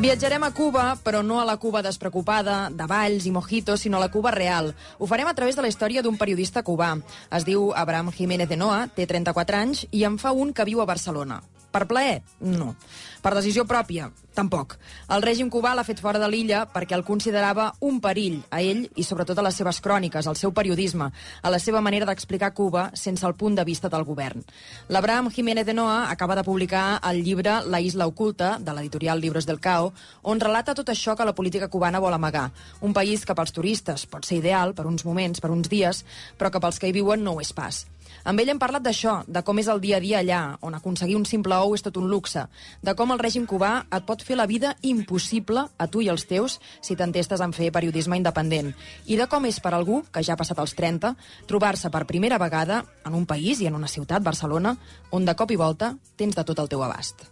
Viatjarem a Cuba, però no a la Cuba despreocupada, de balls i mojitos, sinó a la Cuba real. Ho farem a través de la història d'un periodista cubà. Es diu Abraham Jiménez de Noa, té 34 anys i en fa un que viu a Barcelona. Per plaer? No. Per decisió pròpia? Tampoc. El règim cubà l'ha fet fora de l'illa perquè el considerava un perill a ell i sobretot a les seves cròniques, al seu periodisme, a la seva manera d'explicar Cuba sense el punt de vista del govern. L'Abraham Jiménez de Noa acaba de publicar el llibre La isla oculta, de l'editorial Libros del Cao, on relata tot això que la política cubana vol amagar. Un país que pels turistes pot ser ideal per uns moments, per uns dies, però que pels que hi viuen no ho és pas. Amb ell hem parlat d'això, de com és el dia a dia allà, on aconseguir un simple ou és tot un luxe, de com el règim cubà et pot fer la vida impossible a tu i als teus si t'entestes en fer periodisme independent, i de com és per algú, que ja ha passat els 30, trobar-se per primera vegada en un país i en una ciutat, Barcelona, on de cop i volta tens de tot el teu abast.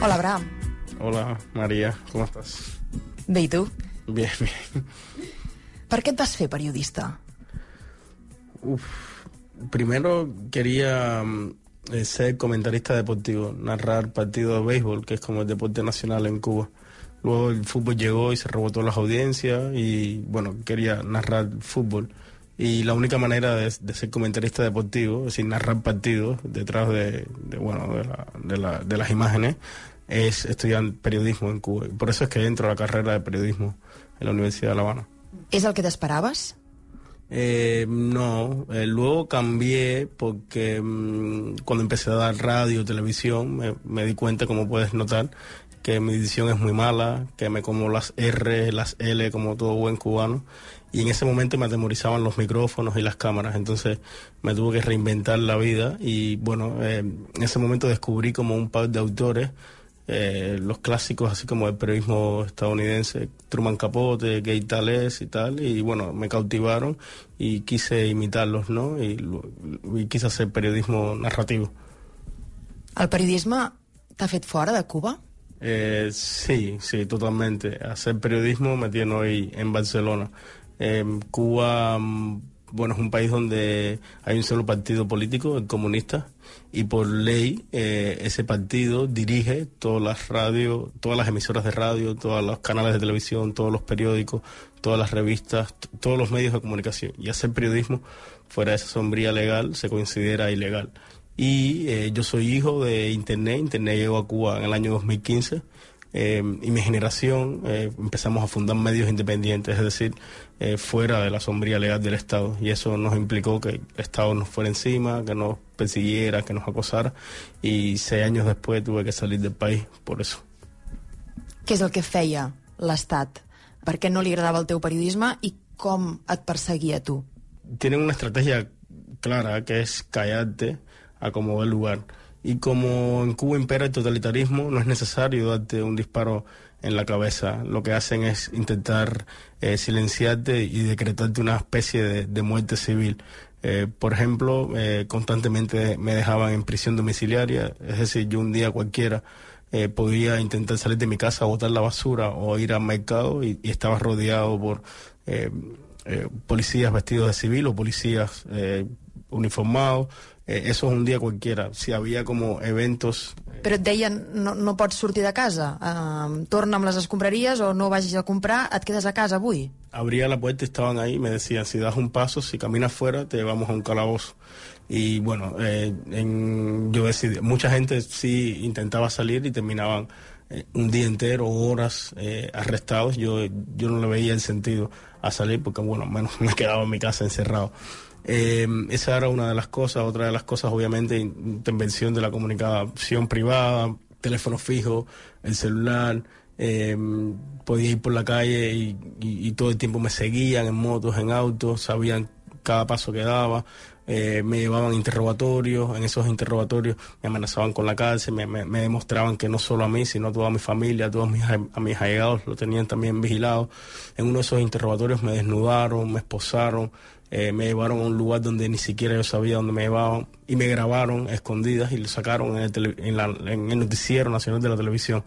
Hola, Abraham. Hola, María, ¿cómo estás? Bé, i tu? Bien, bien. Per què et vas fer periodista? Uf, primero quería mm, eh, ser comentarista deportivo, narrar partidos de béisbol, que es como el deporte nacional en Cuba. Luego el fútbol llegó y se robó todas las audiencias y bueno, quería narrar fútbol. Y la única manera de, de ser comentarista deportivo, es decir, narrar partidos detrás de, de, bueno, de, la- de la- de las imágenes, es estudiar periodismo en Cuba. Por eso es que entro a la carrera de periodismo en la Universidad de La Habana. És el que t'esperaves? Eh, no, eh, luego cambié porque mm, cuando empecé a dar radio, televisión, me, me di cuenta, como puedes notar, que mi dicción es muy mala, que me como las R, las L, como todo buen cubano. Y en ese momento me atemorizaban los micrófonos y las cámaras, entonces me tuve que reinventar la vida y bueno, eh, en ese momento descubrí como un par de autores eh, los clásicos así como el periodismo estadounidense, Truman Capote, Gay Tales y tal, y bueno, me cautivaron y quise imitarlos, ¿no? Y, quise hacer periodismo narrativo. El periodisme t'ha fet fora de Cuba? Eh, sí, sí, totalmente. Hacer periodismo me tiene hoy en Barcelona. Eh, Cuba, mm, bueno, es un país donde hay un solo partido político, el comunista, y por ley eh, ese partido dirige todas las radios, todas las emisoras de radio, todos los canales de televisión, todos los periódicos, todas las revistas, todos los medios de comunicación. Y hacer periodismo fuera de esa sombría legal se considera ilegal. Y eh, yo soy hijo de Internet. Internet llegó a Cuba en el año 2015. eh, y mi generación eh, empezamos a fundar medios independientes, es decir, eh, fuera de la sombría legal del Estado. Y eso nos implicó que el Estado nos fuera encima, que nos persiguiera, que nos acosara. Y seis años después tuve que salir del país por eso. Què és el que feia l'Estat? Per què no li agradava el teu periodisme i com et perseguia tu? tienen una estrategia clara que es callarte a como el lugar. Y como en Cuba impera el totalitarismo, no es necesario darte un disparo en la cabeza. Lo que hacen es intentar eh, silenciarte y decretarte una especie de, muerte civil. Eh, por ejemplo, eh, constantemente me dejaban en prisión domiciliaria, es decir, yo un día cualquiera eh, podía intentar salir de mi casa, botar la basura o ir al mercado y, estaba rodeado por eh, policías vestidos de civil o policías uniformados. Eh, eso es un día cualquiera. Si había como eventos Però et deien, no, no pots sortir de casa, uh, torna amb les escombraries o no vagis a comprar, et quedes a casa avui. abría la puerta y estaban ahí me decían, si das un paso, si caminas fuera, te llevamos a un calabozo. Y bueno, eh, en- yo decidí, mucha gente sí intentaba salir y terminaban eh, un día entero, horas eh, arrestados. Yo, yo no le veía el sentido a salir porque, bueno, menos me quedaba en mi casa encerrado. Eh, esa era una de las cosas. Otra de las cosas, obviamente, intervención de la comunicación privada, teléfono fijo, el celular. eh, podía ir por la calle y, todo el tiempo me seguían en motos, en autos, sabían cada paso que daba. eh, me llevaban interrogatorios, en esos interrogatorios me amenazaban con la cárcel, me demostraban que no solo a mí, sino a toda mi familia, a todos mis, a mis allegados lo tenían también vigilado. En uno de esos interrogatorios me desnudaron, me esposaron, eh, me llevaron a un lugar donde ni siquiera yo sabía dónde me llevaban y me grabaron escondidas y lo sacaron en el, tele- en la- noticiero nacional de la televisión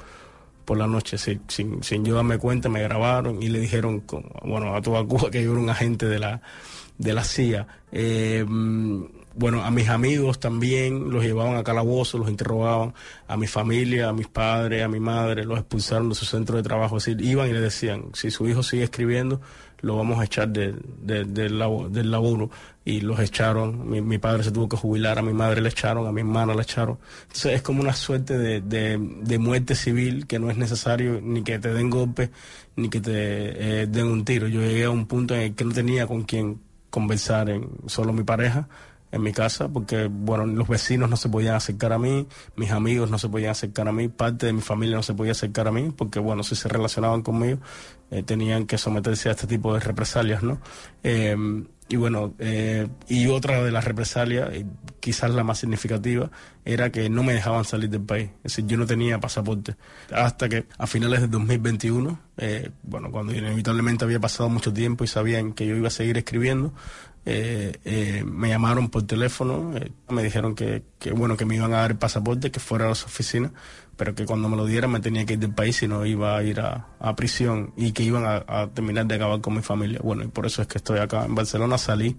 por la noche, sin, sin yo darme cuenta, me grabaron y le dijeron, bueno, a toda Cuba que yo era un agente de la, de la CIA. Eh, bueno, a mis amigos también los llevaban a calabozo, los interrogaban, a mi familia, a mis padres, a mi madre, los expulsaron de su centro de trabajo. Es iban y le decían, si su hijo sigue escribiendo, lo vamos a echar de- de- labo- del laburo. Y los echaron, mi, mi padre se tuvo que jubilar, a mi madre le echaron, a mi hermana le echaron. Entonces es como una suerte de, de- de muerte civil que no es necesario ni que te den golpe ni que te eh, den un tiro. Yo llegué a un punto en el que no tenía con quién conversar, en solo mi pareja en mi casa, porque bueno, los vecinos no se podían acercar a mí, mis amigos no se podían acercar a mí, parte de mi familia no se podía acercar a mí, porque bueno, si se relacionaban conmigo, eh, tenían que someterse a este tipo de represalias, ¿no? Eh, y bueno, eh, y otra de las represalias, quizás la más significativa, era que no me dejaban salir del país. Es decir, yo no tenía pasaporte. Hasta que a finales de 2021, eh, bueno, cuando inevitablemente había pasado mucho tiempo y sabían que yo iba a seguir escribiendo, eh, eh, me llamaron por teléfono, eh, me dijeron que, bueno, que me iban a dar el pasaporte, que fuera a las oficinas, pero que cuando me lo dieran me tenía que ir del país y no iba a ir a, prisión y que iban a, terminar de acabar con mi familia. Bueno, y por eso es que estoy acá en Barcelona, salí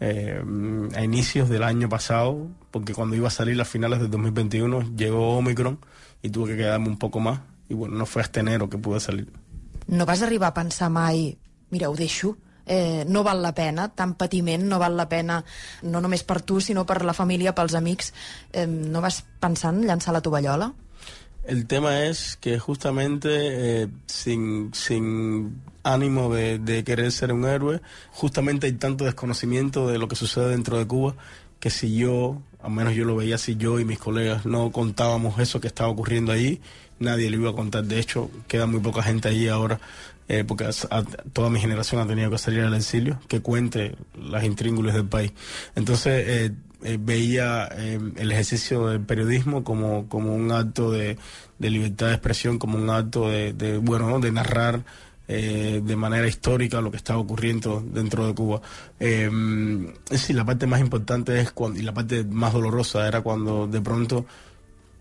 a inicios del año pasado, porque cuando iba a salir a finales de 2021 llegó Omicron y tuve que quedarme un poco más y bueno, no fue hasta enero que pude salir. No vas arribar a pensar mai, mira, ho eh, no val la pena, tant patiment no val la pena, no només per tu, sinó per la família, pels amics. Eh, no vas pensant llançar la tovallola? El tema es que justamente eh, sin, sin ánimo de, de querer ser un héroe, justamente hay tanto desconocimiento de lo que sucede dentro de Cuba que si yo, al menos yo lo veía si yo y mis colegas no contábamos eso que estaba ocurriendo allí, nadie lo iba a contar. De hecho, queda muy poca gente allí ahora, porque a- toda mi generación ha tenido que salir al exilio, que cuente las intríngulis del país. Entonces, eh, eh, veía eh, el ejercicio del periodismo como, como un acto de, de libertad de expresión, como un acto de, de, bueno, ¿no? de narrar eh, de manera histórica lo que estaba ocurriendo dentro de Cuba. Eh, decir, la parte más importante es cuando, y la parte más dolorosa era cuando de pronto,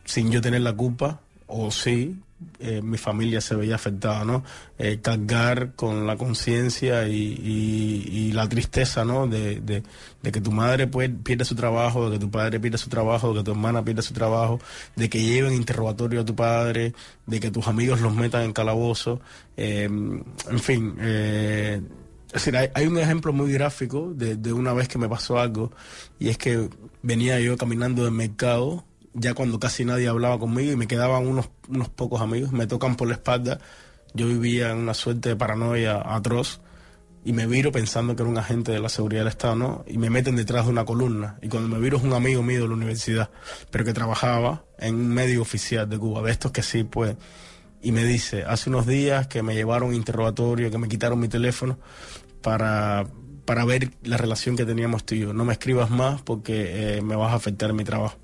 sin yo tener la culpa, o sí, eh, mi familia se veía afectada, ¿no? Eh, cargar con la conciencia y, y- la tristeza, ¿no? De, que tu madre pues, pierde su trabajo, de que tu padre pierde su trabajo, de que tu hermana pierde su trabajo, de que lleven interrogatorio a tu padre, de que tus amigos los metan en calabozo, eh, en fin. eh, es decir, hay, hay un ejemplo muy gráfico de, de una vez que me pasó algo, y es que venía yo caminando del mercado, ya cuando casi nadie hablaba conmigo y me quedaban unos, unos pocos amigos, me tocan por la espalda, yo vivía en una suerte de paranoia atroz, y me viro pensando que era un agente de la seguridad del Estado, ¿no? Y me meten detrás de una columna. Y cuando me viro es un amigo mío de la universidad, pero que trabajaba en un medio oficial de Cuba, de estos que sí, pues. Y me dice, hace unos días que me llevaron interrogatorio, que me quitaron mi teléfono para, para ver la relación que teníamos tú y yo. No me escribas más porque eh, me vas a afectar mi trabajo.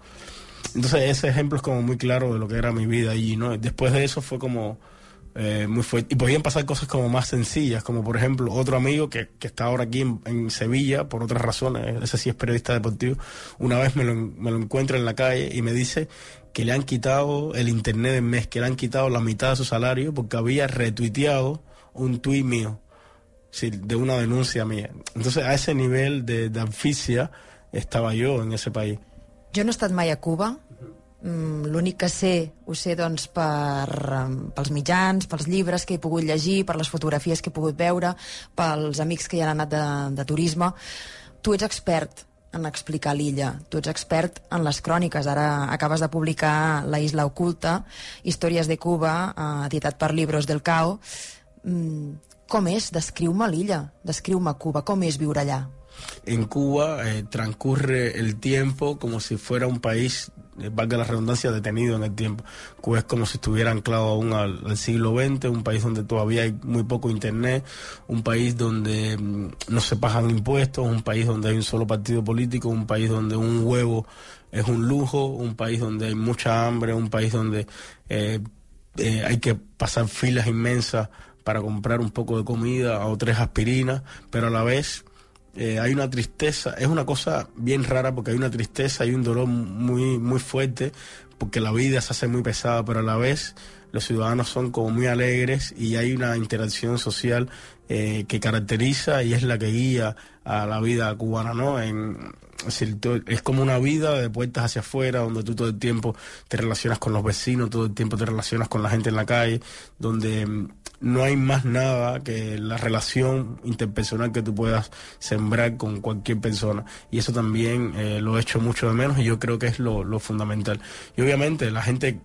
Entonces ese ejemplo es como muy claro de lo que era mi vida allí, ¿no? Después de eso fue como eh, muy fuerte. Y podían pasar cosas como más sencillas, como por ejemplo otro amigo que, que está ahora aquí en, en Sevilla por otras razones, ese sí es periodista deportivo, una vez me lo, me lo encuentra en la calle y me dice que le han quitado el internet del mes, que le han quitado la mitad de su salario porque había retuiteado un tuit mío, sí, de una denuncia mía. Entonces a ese nivel de, de estaba yo en ese país. Jo no he estat mai a Cuba, l'únic que sé ho sé doncs, per, em, pels mitjans, pels llibres que he pogut llegir, per les fotografies que he pogut veure, pels amics que hi han anat de, de turisme. Tu ets expert en explicar l'illa, tu ets expert en les cròniques. Ara acabes de publicar La isla oculta, Històries de Cuba, eh, editat per Libros del Cao. Mm, com és? Descriu-me l'illa, descriu-me Cuba, com és viure allà? en Cuba eh, transcurre el tiempo como si fuera un país valga la redundancia, detenido en el tiempo. Cuba es como si estuviera anclado aún al, al siglo XX, un país donde todavía hay muy poco internet, un país donde mm, no se pagan impuestos, un país donde hay un solo partido político, un país donde un huevo es un lujo, un país donde hay mucha hambre, un país donde eh, eh, hay que pasar filas inmensas para comprar un poco de comida o tres aspirinas, pero a la vez eh, hay una tristeza, es una cosa bien rara porque hay una tristeza y un dolor muy, muy fuerte porque la vida se hace muy pesada, pero a la vez los ciudadanos son como muy alegres y hay una interacción social eh, que caracteriza y es la que guía a la vida cubana, ¿no? En, es, es como una vida de puertas hacia afuera, donde tú todo el tiempo te relacionas con los vecinos, todo el tiempo te relacionas con la gente en la calle, donde no hay más nada que la relación interpersonal que tú puedas sembrar con cualquier persona. Y eso también eh, lo he hecho mucho de menos y yo creo que es lo, fundamental. Y obviamente la gente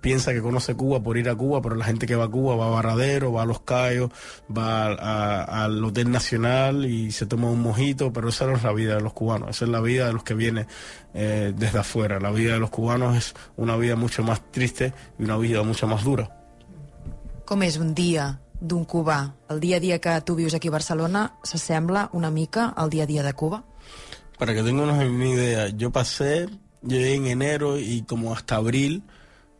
piensa que conoce Cuba por ir a Cuba, pero la gente que va a Cuba va a Varadero, va a Los Cayos, va al Hotel Nacional y se toma un mojito, pero esa no es la vida de los cubanos, esa es la vida de los que vienen eh, desde afuera. La vida de los cubanos es una vida mucho más triste y una vida mucho más dura. Com és un dia d'un cubà? El dia a dia que tu vius aquí a Barcelona s'assembla una mica al dia a dia de Cuba? Para que tengan una idea, yo pasé, llegué en enero y como hasta abril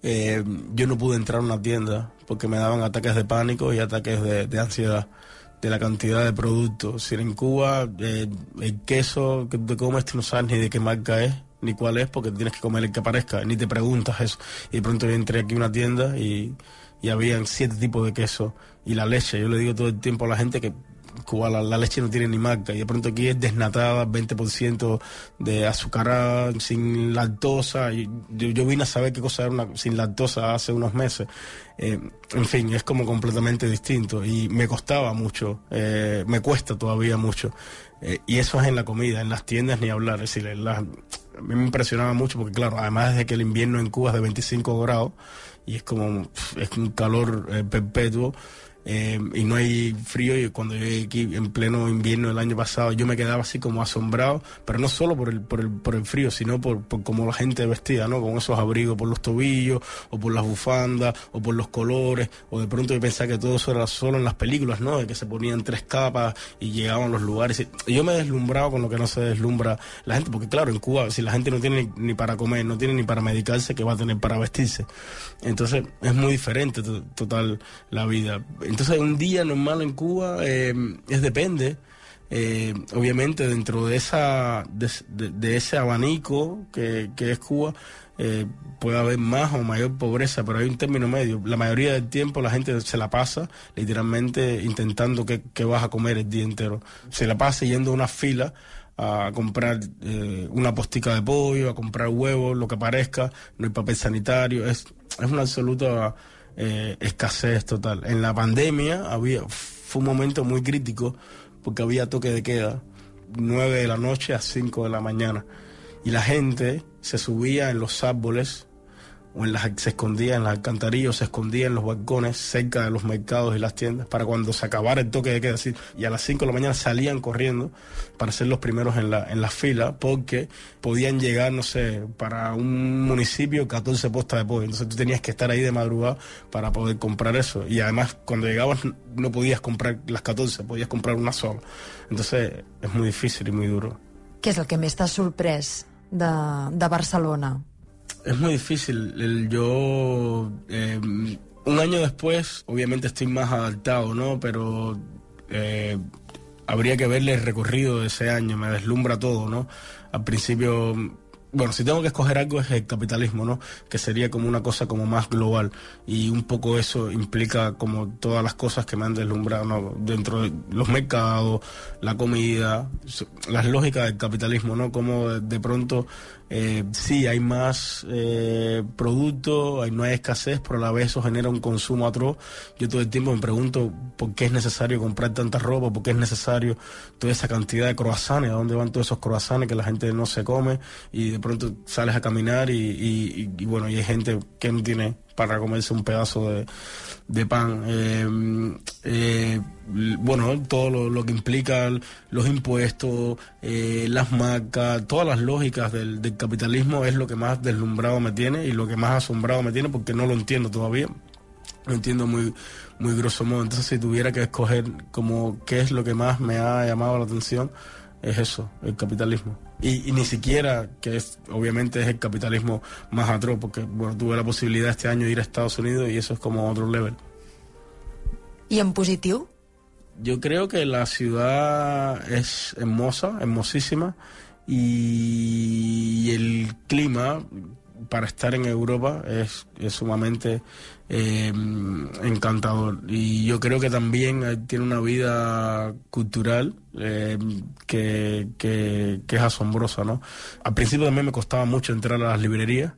eh, yo no pude entrar a una tienda porque me daban ataques de pánico y ataques de, de ansiedad de la cantidad de productos. Si en Cuba eh, el queso que te comes tú no sabes ni de qué marca es ni cuál es porque tienes que comer el que aparezca, ni te preguntas eso. Y de pronto yo entré aquí a una tienda y, y habían siete tipos de queso y la leche. Yo le digo todo el tiempo a la gente que Cuba la, la leche no tiene ni marca y de pronto aquí es desnatada, 20% de azucarada, sin lactosa. Yo, yo vine a saber qué cosa era una sin lactosa hace unos meses. Eh, en fin, es como completamente distinto y me costaba mucho, eh, me cuesta todavía mucho. Eh, y eso es en la comida, en las tiendas ni hablar. Es decir, en las- a mí me impresionaba mucho porque, claro, además de que el invierno en Cuba es de 25 grados y es como, es un calor eh, perpetuo. Eh, y no hay frío y cuando llegué aquí en pleno invierno del año pasado yo me quedaba así como asombrado pero no solo por el, por el, por el frío sino por, por cómo la gente vestía ¿no? con esos abrigos por los tobillos o por las bufandas o por los colores o de pronto yo pensaba que todo eso era solo en las películas ¿no? de que se ponían tres capas y llegaban los lugares y yo me deslumbraba con lo que no se deslumbra la gente porque claro en Cuba si la gente no tiene ni, para comer no tiene ni para medicarse que va a tener para vestirse entonces es muy diferente to- total la vida. Entonces un día normal en Cuba eh, es depende. eh, obviamente dentro de esa de, de- ese abanico que, que es Cuba eh, puede haber más o mayor pobreza pero hay un término medio. La mayoría del tiempo la gente se la pasa literalmente intentando que, que vas a comer el día entero. Se la pasa yendo a una fila a comprar eh, una postica de pollo, a comprar huevos, lo que parezca, no hay papel sanitario, es, es una absoluta eh, escasez total. En la pandemia había, fue un momento muy crítico porque había toque de queda, 9 de la noche a 5 de la mañana, y la gente se subía en los árboles o en las, se escondía en las alcantarillas, se escondía en los balcones cerca de los mercados y las tiendas para cuando se acabara el toque de queda. así, Y a las 5 de la mañana salían corriendo para ser los primeros en la, en la fila porque podían llegar, no sé, para un municipio 14 postas de pollo. Entonces tú tenías que estar ahí de madrugada para poder comprar eso. Y además cuando llegabas no podías comprar las 14, podías comprar una sola. Entonces es muy difícil y muy duro. Què és el que més t'ha sorprès de, de Barcelona? Es muy difícil. El, yo, eh, un año después, obviamente estoy más adaptado, ¿no? Pero eh, habría que verle el recorrido de ese año, me deslumbra todo, ¿no? Al principio, bueno, si tengo que escoger algo es el capitalismo, ¿no? Que sería como una cosa como más global y un poco eso implica como todas las cosas que me han deslumbrado, ¿no? Dentro de los mercados, la comida, las lógicas del capitalismo, ¿no? Como de pronto eh, sí hay más eh, producto, hay, no hay escasez, pero a la vez eso genera un consumo atroz. Yo todo el tiempo me pregunto por qué es necesario comprar tanta ropa, por qué es necesario toda esa cantidad de croissants, a dónde van todos esos croissants que la gente no se come y de pronto sales a caminar y, y- y- y bueno, y hay gente que no tiene para comerse un pedazo de, de pan. Eh, eh, bueno, todo lo, lo, que implica los impuestos, eh, las marcas, todas las lógicas del, del, capitalismo es lo que más deslumbrado me tiene y lo que más asombrado me tiene porque no lo entiendo todavía. Lo entiendo muy, muy grosso modo. Entonces, si tuviera que escoger como qué es lo que más me ha llamado la atención, es eso, el capitalismo. Y, y, ni siquiera, que es obviamente es el capitalismo más atroz, porque bueno, tuve la posibilidad este año de ir a Estados Unidos y eso es como otro level. ¿Y en positivo? Yo creo que la ciudad es hermosa, hermosísima, y el clima para estar en Europa es, es sumamente eh, encantador. Y yo creo que también tiene una vida cultural eh, que, que, que, es asombrosa, ¿no? Al principio también me costaba mucho entrar a las librerías,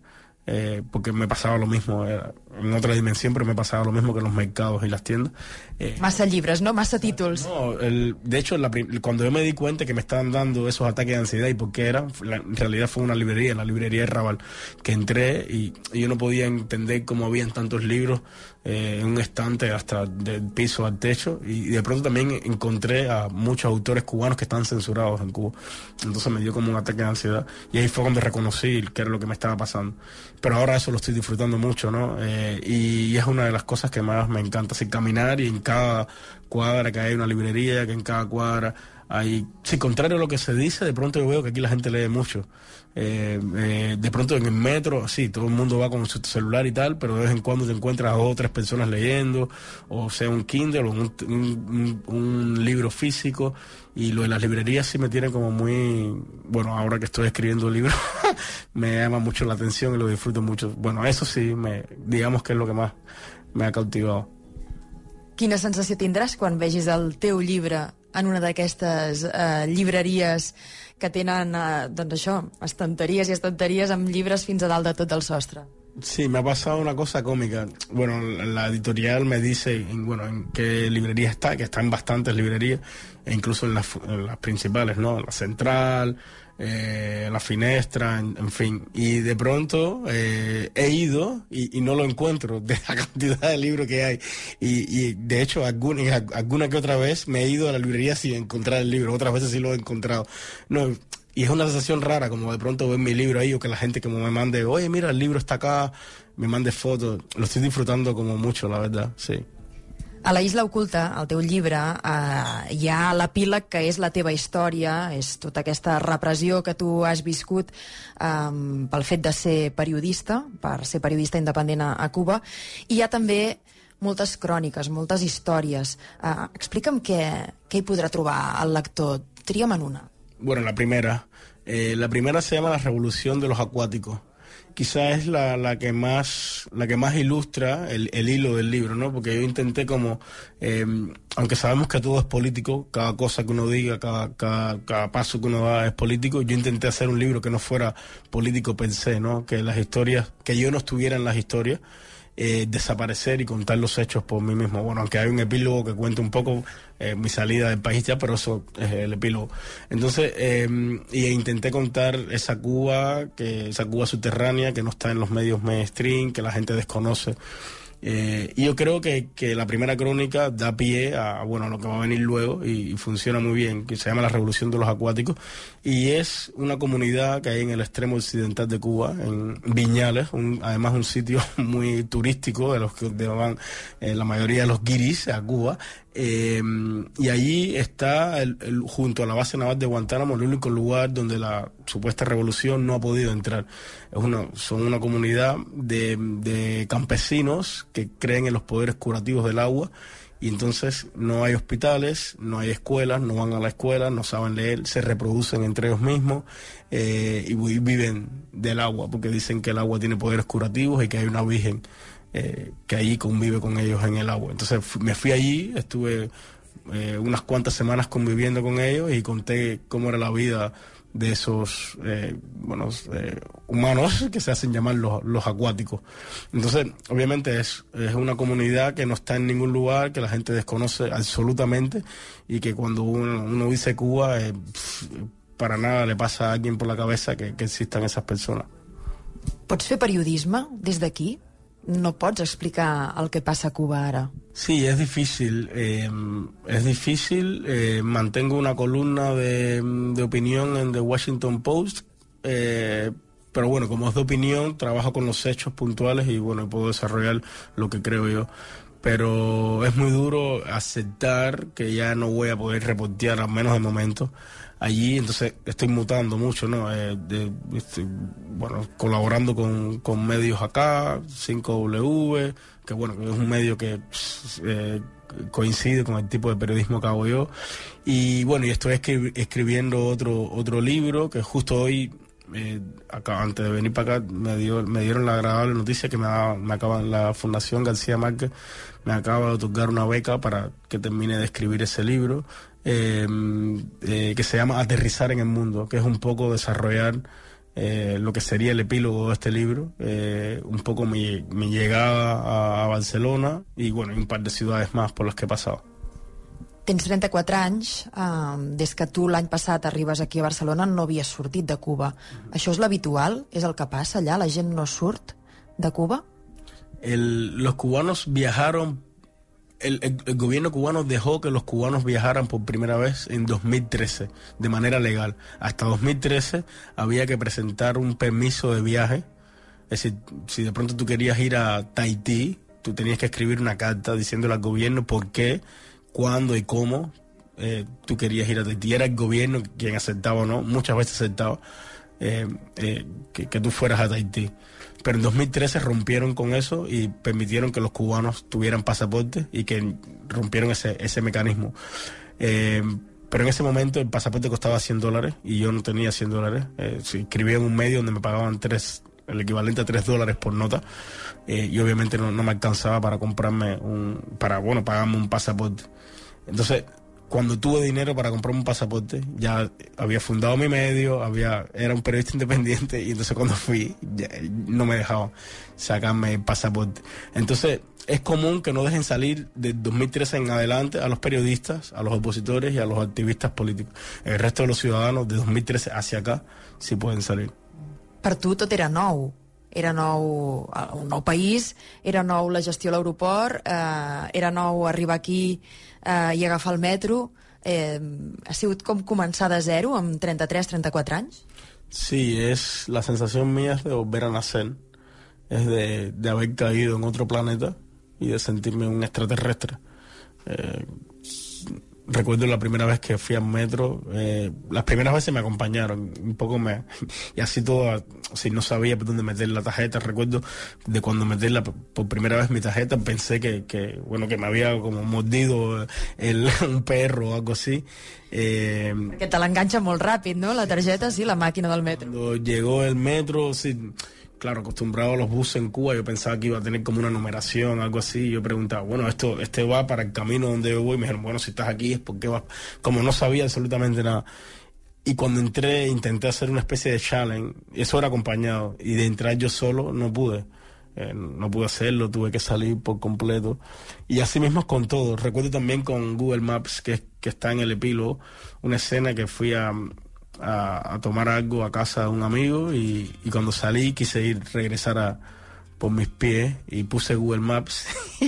eh, porque me pasaba lo mismo, era en otra dimensión, pero me pasaba lo mismo que en los mercados y las tiendas. Eh, massa llibres, no? Massa títulos. No, el, de hecho, la, cuando yo me di cuenta que me estaban dando esos ataques de ansiedad y por qué eran, la, en realidad fue una librería, la librería de Raval, que entré y, y yo no podía entender cómo habían tantos libros eh, en un estante hasta del piso al techo y de pronto también encontré a muchos autores cubanos que están censurados en Cuba. Entonces me dio como un ataque de ansiedad y ahí fue cuando reconocí que era lo que me estaba pasando. Pero ahora eso lo estoy disfrutando mucho, ¿no? Eh, y es una de las cosas que más me encanta, así caminar y en cada cuadra que hay una librería, que en cada cuadra hay, sí, contrario a lo que se dice, de pronto yo veo que aquí la gente lee mucho. Eh, eh, de pronto en el metro, sí, todo el mundo va con su celular y tal, pero de vez en cuando te encuentras a otras personas leyendo, o sea un Kindle o un, un, libro físico, y lo de las librerías sí me tiene como muy, bueno, ahora que estoy escribiendo libros, me llama mucho la atención y lo disfruto mucho. Bueno, eso sí, me, digamos que es lo que más me ha cautivado. Quina sensació tindràs quan vegis el teu llibre en una d'aquestes eh, llibreries que tenen, eh, doncs això, estanteries i estanteries amb llibres fins a dalt de tot el sostre? Sí, me ha pasado una cosa cómica. Bueno, la editorial me dice en, bueno, en qué librería está, que está en bastantes librerías, e incluso en las, en las principales, ¿no? La Central, eh, la Finestra, en, fin. Y de pronto eh, he ido y, no lo encuentro de la cantidad de libros que hay. Y, y de hecho, alguna, alguna que otra vez me he ido a la librería sin encontrar el libro, otras veces sí lo he encontrado. No, y es una sensación rara, como de pronto ver mi libro ahí o que la gente como me mande, oye, mira, el libro está acá, me mande fotos. Lo estoy disfrutando como mucho, la verdad, sí. A la Isla Oculta, al teu llibre, eh, hi ha l'epíleg que és la teva història, és tota aquesta repressió que tu has viscut eh, pel fet de ser periodista, per ser periodista independent a, a Cuba, i hi ha també moltes cròniques, moltes històries. Eh, explica'm què, què hi podrà trobar el lector. Tria'm en una. Bueno, la primera. Eh, la primera se llama La Revolución de los Acuáticos. Quizá es la, la que más la que más ilustra el, el hilo del libro, ¿no? Porque yo intenté como, eh, aunque sabemos que todo es político, cada cosa que uno diga, cada, cada, cada, paso que uno da es político, yo intenté hacer un libro que no fuera político per se, ¿no? Que las historias, que yo no estuviera en las historias, eh, desaparecer y contar los hechos por mí mismo. Bueno, aunque hay un epílogo que cuenta un poco eh, mi salida del país ya, pero eso es el epílogo. Entonces, eh, y intenté contar esa Cuba, que esa Cuba subterránea que no está en los medios mainstream, que la gente desconoce. Eh, y yo creo que, que, la primera crónica da pie a, bueno, a lo que va a venir luego y, funciona muy bien, que se llama La Revolución de los Acuáticos. Y es una comunidad que hay en el extremo occidental de Cuba, en Viñales, un, además un sitio muy turístico de los que van eh, la mayoría de los guiris a Cuba eh, y allí está, el, junto a la base naval de Guantánamo, el único lugar donde la supuesta revolución no ha podido entrar. Es una, son una comunidad de, de campesinos que creen en los poderes curativos del agua y entonces no hay hospitales, no hay escuelas, no van a la escuela, no saben leer, se reproducen entre ellos mismos eh, y viven del agua porque dicen que el agua tiene poderes curativos y que hay una virgen eh, que allí convive con ellos en el agua. Entonces me fui allí, estuve eh, unas cuantas semanas conviviendo con ellos y conté cómo era la vida de esos eh, bueno, eh, humanos que se hacen llamar los, los acuáticos. Entonces, obviamente es, es, una comunidad que no está en ningún lugar, que la gente desconoce absolutamente y que cuando uno, uno dice Cuba, eh, para nada le pasa a alguien por la cabeza que, que existan esas personas. ¿Pots fer periodisme des d'aquí? No pots explicar el que passa a Cuba ara. Sí, es difícil. eh, es difícil. eh, mantengo una columna de, de opinión en The Washington Post. eh, pero bueno, como es de opinión, trabajo con los hechos puntuales y bueno, puedo desarrollar lo que creo yo. Pero es muy duro aceptar que ya no voy a poder reportear, al menos de momento, allí. Entonces estoy mutando mucho, ¿no? Eh, de- estoy, bueno, colaborando con, con medios acá, 5W, que bueno, es un medio que eh, coincide con el tipo de periodismo que hago yo. Y bueno, y estoy escri- escribiendo otro, otro libro que justo hoy eh, acá, antes de venir para acá me, dio, me dieron la agradable noticia que me, me acaban la Fundación García Márquez me acaba de otorgar una beca para que termine de escribir ese libro eh, eh, que se llama Aterrizar en el Mundo, que es un poco desarrollar eh, lo que sería el epílogo de este libro, eh, un poco mi, mi llegada a, a Barcelona y bueno, un par de ciudades más por las que he pasado. Tens 34 anys, eh, des que tu l'any passat arribes aquí a Barcelona no havies sortit de Cuba. Això és l'habitual? És el que passa allà? La gent no surt de Cuba? El- los cubanos viajaron, el, gobierno cubano dejó que los cubanos viajaran por primera vez en 2013, de manera legal. Hasta 2013 había que presentar un permiso de viaje. Es decir, si de pronto tú querías ir a Tahití, tú tenías que escribir una carta diciéndole al gobierno por qué, cuándo y cómo eh, tú querías ir a Tahití. Era el gobierno quien aceptaba o no, muchas veces aceptaba eh, eh, que, que tú fueras a Tahití. Pero en 2013 rompieron con eso y permitieron que los cubanos tuvieran pasaporte y que rompieron ese, ese mecanismo. Eh, pero en ese momento el pasaporte costaba 100 dólares y yo no tenía 100 dólares. Eh, escribía en un medio donde me pagaban tres, el equivalente a 3 dólares por nota eh, y obviamente no, no me alcanzaba para comprarme un, para, bueno, pagarme un pasaporte. Entonces, cuando tuve dinero para comprarme un pasaporte, ya había fundado mi medio, había era un periodista independiente y entonces cuando fui ya no me dejaban sacarme el pasaporte. Entonces es común que no dejen salir de 2013 en adelante a los periodistas, a los opositores y a los activistas políticos. El resto de los ciudadanos de 2013 hacia acá sí pueden salir. Tot era nou. Era nou eh, un nou país, era nou la gestió a l'aeroport, eh, era nou arribar aquí eh, i agafar el metro. Eh, ha sigut com començar de zero amb 33-34 anys? Sí, es la sensación mía de volver a nacer, es de, de haber caído en otro planeta y de sentirme un extraterrestre. Eh, recuerdo la primera vez que fui al metro, eh, las primeras veces me acompañaron, un poco me, y así todo, si no sabía por dónde meter la tarjeta, recuerdo de cuando metí la, por primera vez mi tarjeta, pensé que, que bueno, que me había como mordido el, un perro o algo así. Eh, Perquè te l'enganxa molt ràpid, no? La targeta, sí, la màquina del metro. cuando llegó el metro, sí, claro, acostumbrado a los buses en Cuba, yo pensaba que iba a tener como una numeración, algo así. Yo preguntaba, bueno, esto este va para el camino donde yo voy. Me dijeron, bueno, si estás aquí es porque vas. Como no sabía absolutamente nada. Y cuando entré, intenté hacer una especie de challenge. Eso era acompañado. Y de entrar yo solo, no pude. Eh, no pude hacerlo, tuve que salir por completo. Y así mismo con todo. Recuerdo también con Google Maps, que, que está en el epílogo, una escena que fui a, a, a tomar algo a casa de un amigo y, y cuando salí quise ir, regresar a, por mis pies y puse Google Maps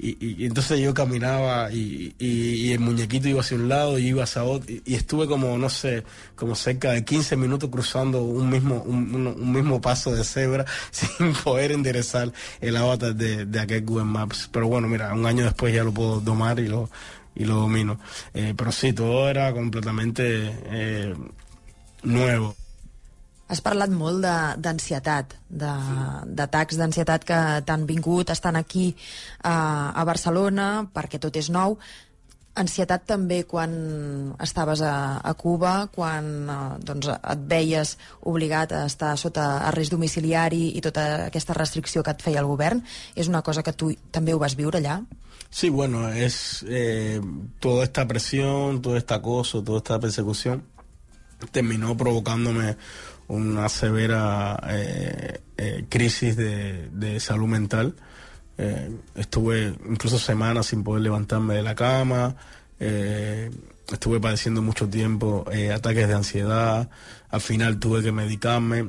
y, y- entonces yo caminaba y, y- el muñequito iba hacia un lado y iba hacia otro y, y estuve como, no sé, como cerca de 15 minutos cruzando un mismo, un, un- un mismo paso de cebra sin poder enderezar el avatar de, de aquel Google Maps. Pero bueno, mira, un año después ya lo puedo domar y lo, y lo domino. Eh, pero sí, todo era completamente eh, nuevo. Has parlat molt d'ansietat, d'atacs d'ansietat que t'han vingut, estan aquí a, a Barcelona, perquè tot és nou. Ansietat també quan estaves a, a Cuba, quan eh, doncs, et veies obligat a estar sota arrest domiciliari i tota aquesta restricció que et feia el govern. És una cosa que tu també ho vas viure allà? Sí, bueno, es eh, toda esta presión, todo este acoso, toda esta persecución terminó provocándome una severa eh, eh, crisis de, de salud mental. Eh, estuve incluso semanas sin poder levantarme de la cama, eh, estuve padeciendo mucho tiempo ataques de ansiedad, al final tuve que medicarme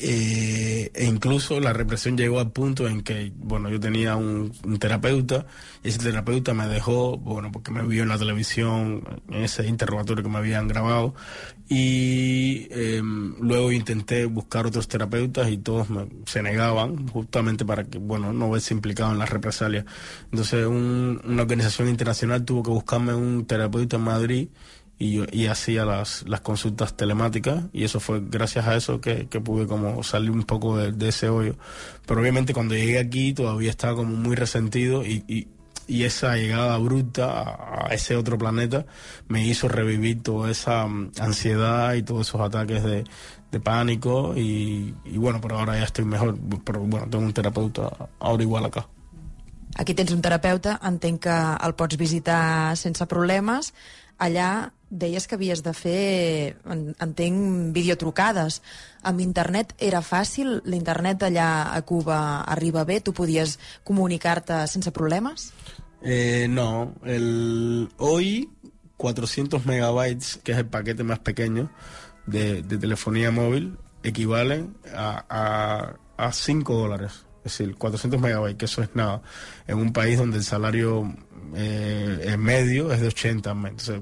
eh, e incluso la represión llegó al punto en que, bueno, yo tenía un, terapeuta y ese terapeuta me dejó, bueno, porque me vio en la televisión, en ese interrogatorio que me habían grabado y eh, luego intenté buscar otros terapeutas y todos me, se negaban justamente para que, bueno, no verse implicado en las represalias. Entonces un, una organización internacional tuvo que buscarme un terapeuta en Madrid y, yo, y hacía las, las consultas telemáticas y eso fue gracias a eso que, que pude como salir un poco de, de, ese hoyo. Pero obviamente cuando llegué aquí todavía estaba como muy resentido y, y, y esa llegada bruta a, a, ese otro planeta me hizo revivir toda esa um, ansiedad y todos esos ataques de, de pánico y, y, bueno, pero ahora ya estoy mejor, pero bueno, tengo un terapeuta ahora igual acá. Aquí tens un terapeuta, entenc que el pots visitar sense problemes. Allà deies que havies de fer, entenc, videotrucades. Amb internet era fàcil? L'internet allà a Cuba arriba bé? Tu podies comunicar-te sense problemes? Eh, no. El, hoy 400 megabytes, que es el paquete más pequeño de, de telefonía móvil, equivalen a, a, a 5 dólares. Es decir, 400 megabytes, que eso es nada. En un país donde el salario eh, medio es de 80. Entonces,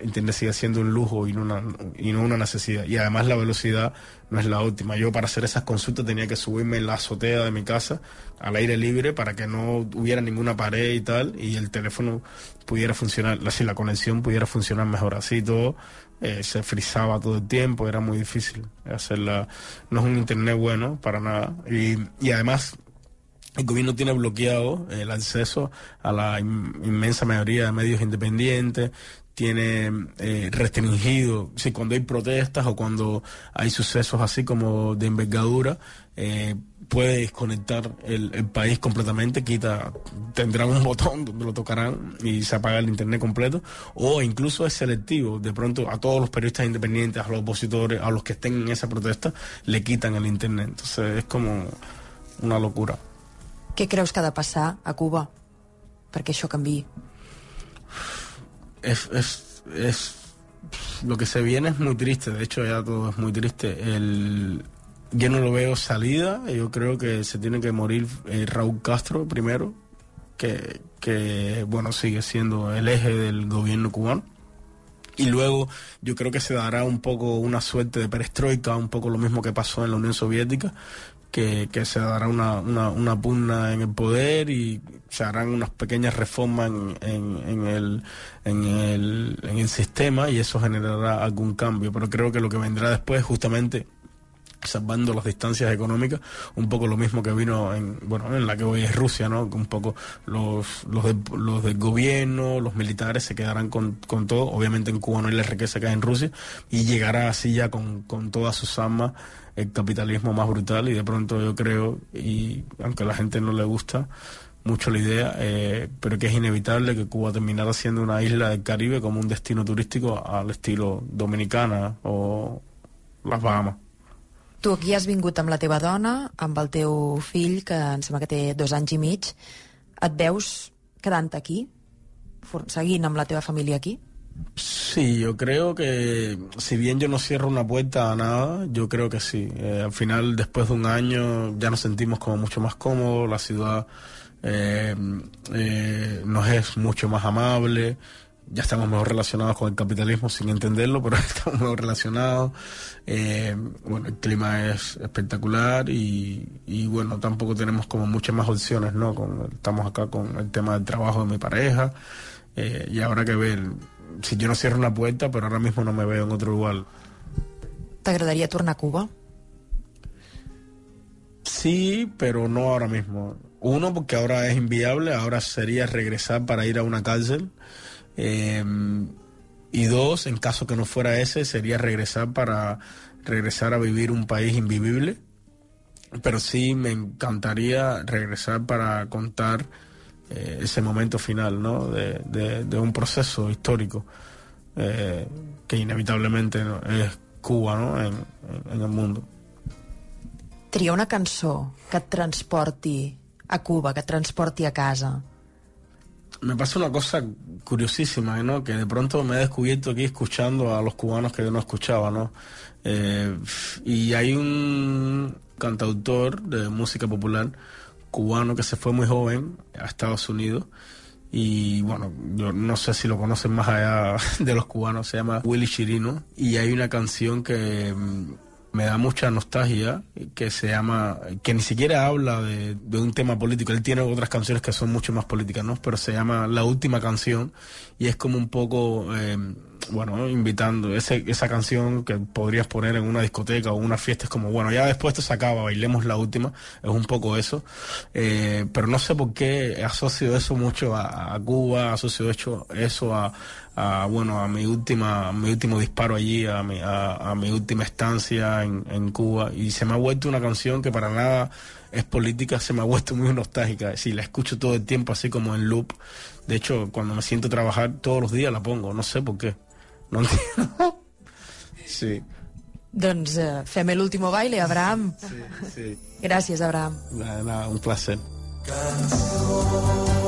¿entiendes? Sigue siendo un lujo y no, una, y no una necesidad. Y además la velocidad no es la óptima. Yo para hacer esas consultas tenía que subirme en la azotea de mi casa al aire libre para que no hubiera ninguna pared y tal y el teléfono pudiera funcionar, así la conexión pudiera funcionar mejor. Así todo eh, se frizaba todo el tiempo, era muy difícil hacerla. No es un internet bueno para nada. Y, y además el gobierno tiene bloqueado el acceso a la inmensa mayoría de medios independientes, tiene eh, restringido, si cuando hay protestas o cuando hay sucesos así como de envergadura, eh, puede desconectar el, país completamente, quita, tendrán un botón donde lo tocarán y se apaga el internet completo, o incluso es selectivo, de pronto a todos los periodistas independientes, a los opositores, a los que estén en esa protesta, le quitan el internet. Entonces es como una locura. Què creus que ha de passar a Cuba perquè això canvi? Es, es, es, lo que se viene es muy triste, de hecho ya todo es muy triste. El, yo no lo veo salida, yo creo que se tiene que morir eh, Raúl Castro primero, que, que bueno sigue siendo el eje del gobierno cubano. Y luego yo creo que se dará un poco una suerte de perestroika, un poco lo mismo que pasó en la Unión Soviética, que, se dará una, una, una, pugna en el poder y se harán unas pequeñas reformas en, en, en, el, en, el, en el sistema y eso generará algún cambio. Pero creo que lo que vendrá después justamente salvando las distancias económicas, un poco lo mismo que vino en, bueno, en la que hoy es Rusia, ¿no? Un poco los, los, de, los del gobierno, los militares se quedarán con, con todo, obviamente en Cuba no hay la riqueza que hay en Rusia, y llegará así ya con, con todas sus armas el capitalismo más brutal y de pronto yo creo, y aunque a la gente no le gusta mucho la idea, eh, pero que es inevitable que Cuba terminara siendo una isla del Caribe como un destino turístico al estilo Dominicana o las Bahamas. Tu aquí has vingut amb la teva dona, amb el teu fill, que em sembla que té dos anys i mig. Et veus quedant aquí? Seguint amb la teva família aquí? Sí, yo creo que si bien yo no cierro una puerta a nada, yo creo que sí. Eh, al final, después de un año, ya nos sentimos como mucho más cómodos, la ciudad eh, eh, nos es mucho más amable, ya estamos mejor relacionados con el capitalismo sin entenderlo, pero estamos mejor relacionados. Eh, bueno, el clima es espectacular y, y, bueno, tampoco tenemos como muchas más opciones, ¿no? Estamos acá con el tema del trabajo de mi pareja eh, y habrá que ver si yo no cierro una puerta, pero ahora mismo no me veo en otro lugar. ¿T'agradaria tornar a Cuba? Sí, pero no ahora mismo. Uno, porque ahora es inviable, ahora sería regresar para ir a una cárcel. Eh, y dos, en caso que no fuera ese, sería regresar para regresar a vivir un país invivible. Pero sí me encantaría regresar para contar eh, ese momento final ¿no? de, de, de un proceso histórico eh, que inevitablemente ¿no? es Cuba ¿no? en, en el mundo. Tria una cançó que et transporti a Cuba, que et transporti a casa. me pasa una cosa curiosísima, ¿no? Que de pronto me he descubierto aquí escuchando a los cubanos que yo no escuchaba, ¿no? Eh, y hay un cantautor de música popular cubano que se fue muy joven a Estados Unidos. Y bueno, yo no sé si lo conocen más allá de los cubanos, se llama Willy Chirino. Y hay una canción que mm, me da mucha nostalgia, que se llama, que ni siquiera habla de, un tema político, él tiene otras canciones que son mucho más políticas, ¿no? Pero se llama La Última Canción. Y es como un poco, eh, bueno, invitando, ese, esa canción que podrías poner en una discoteca o una fiesta, es como, bueno, ya después esto se acaba, bailemos la última, es un poco eso, eh, pero no sé por qué asocio eso mucho a, Cuba, asocio hecho eso a, bueno a mi última mi último disparo allí a mi, a, mi última estancia en, en, Cuba. Y se me ha vuelto una canción que para nada es política se me ha vuelto muy nostálgica. Sí la escucho todo el tiempo así como en loop. De hecho cuando me siento a trabajar todos los días la pongo no sé por qué no entiendo sí doncs uh, fem l'último baile, Abraham. Sí, sí. Gràcies, Abraham. Nada, nada, un placer. Canción.